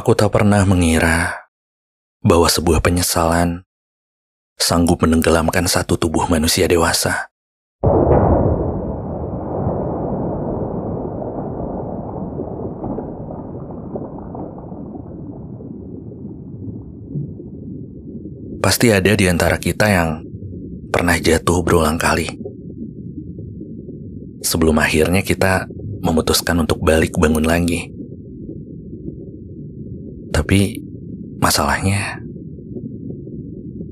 Aku tak pernah mengira bahwa sebuah penyesalan sanggup menenggelamkan satu tubuh manusia dewasa. Pasti ada di antara kita yang pernah jatuh berulang kali. Sebelum akhirnya kita memutuskan untuk balik bangun lagi. Tapi masalahnya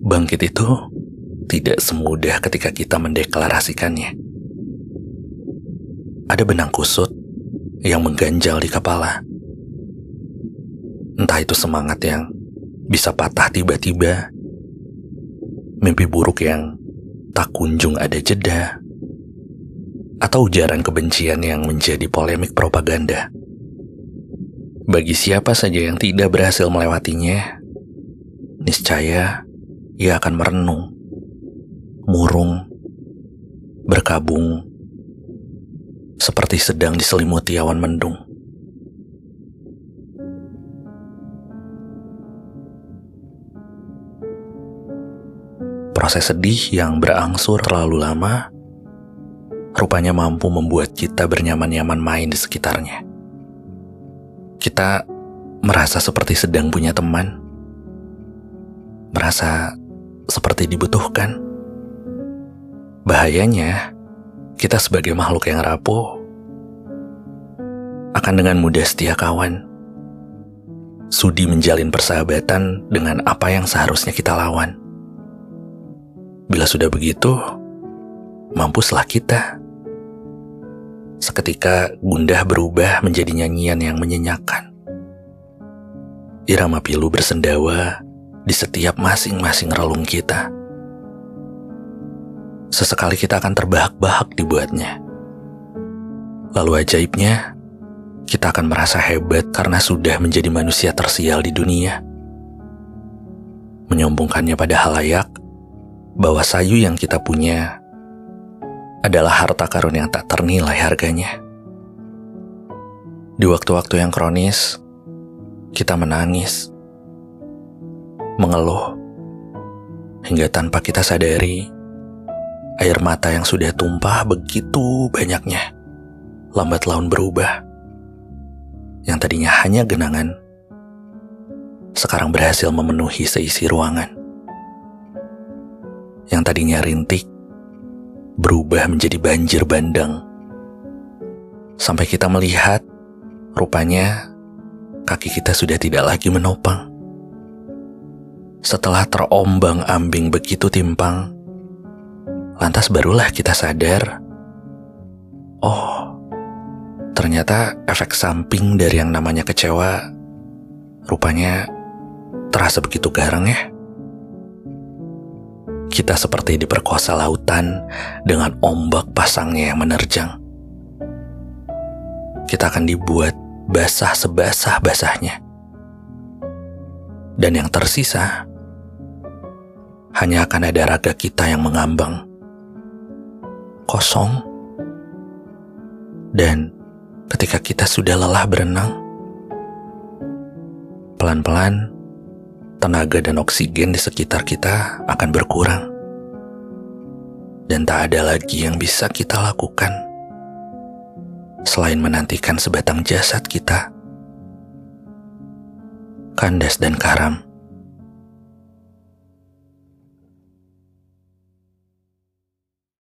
bangkit itu tidak semudah ketika kita mendeklarasikannya. Ada benang kusut yang mengganjal di kepala. Entah itu semangat yang bisa patah tiba-tiba mimpi buruk yang tak kunjung ada jeda, atau ujaran kebencian yang menjadi polemik propaganda. Bagi siapa saja yang tidak berhasil melewatinya, niscaya ia akan merenung, murung, berkabung, seperti sedang diselimuti awan mendung. Proses sedih yang berangsur terlalu lama rupanya mampu membuat kita bernyaman-nyaman main di sekitarnya. Kita merasa seperti sedang punya teman, merasa seperti dibutuhkan. Bahayanya, kita sebagai makhluk yang rapuh akan dengan mudah setia kawan. Sudi menjalin persahabatan dengan apa yang seharusnya kita lawan. Bila sudah begitu, mampuslah kita. Seketika gundah berubah menjadi nyanyian yang menyenyakan. Irama pilu bersendawa di setiap masing-masing relung kita. Sesekali kita akan terbahak-bahak dibuatnya. Lalu ajaibnya, kita akan merasa hebat karena sudah menjadi manusia tersial di dunia. Menyombongkannya pada halayak, bahwa sayu yang kita punya adalah harta karun yang tak ternilai harganya. Di waktu-waktu yang kronis, kita menangis, mengeluh, hingga tanpa kita sadari, air mata yang sudah tumpah begitu banyaknya, lambat laun berubah. Yang tadinya hanya genangan, sekarang berhasil memenuhi seisi ruangan yang tadinya rintik berubah menjadi banjir bandang. Sampai kita melihat, rupanya kaki kita sudah tidak lagi menopang. Setelah terombang-ambing begitu timpang, lantas barulah kita sadar, oh, ternyata efek samping dari yang namanya kecewa, rupanya terasa begitu garang ya. Kita seperti diperkosa lautan dengan ombak pasangnya yang menerjang. Kita akan dibuat basah sebasah-basahnya. Dan yang tersisa hanya akan ada raga kita yang mengambang. Kosong. Dan ketika kita sudah lelah berenang, pelan-pelan tenaga dan oksigen di sekitar kita akan berkurang. Dan tak ada lagi yang bisa kita lakukan selain menantikan sebatang jasad kita. Kandas dan karam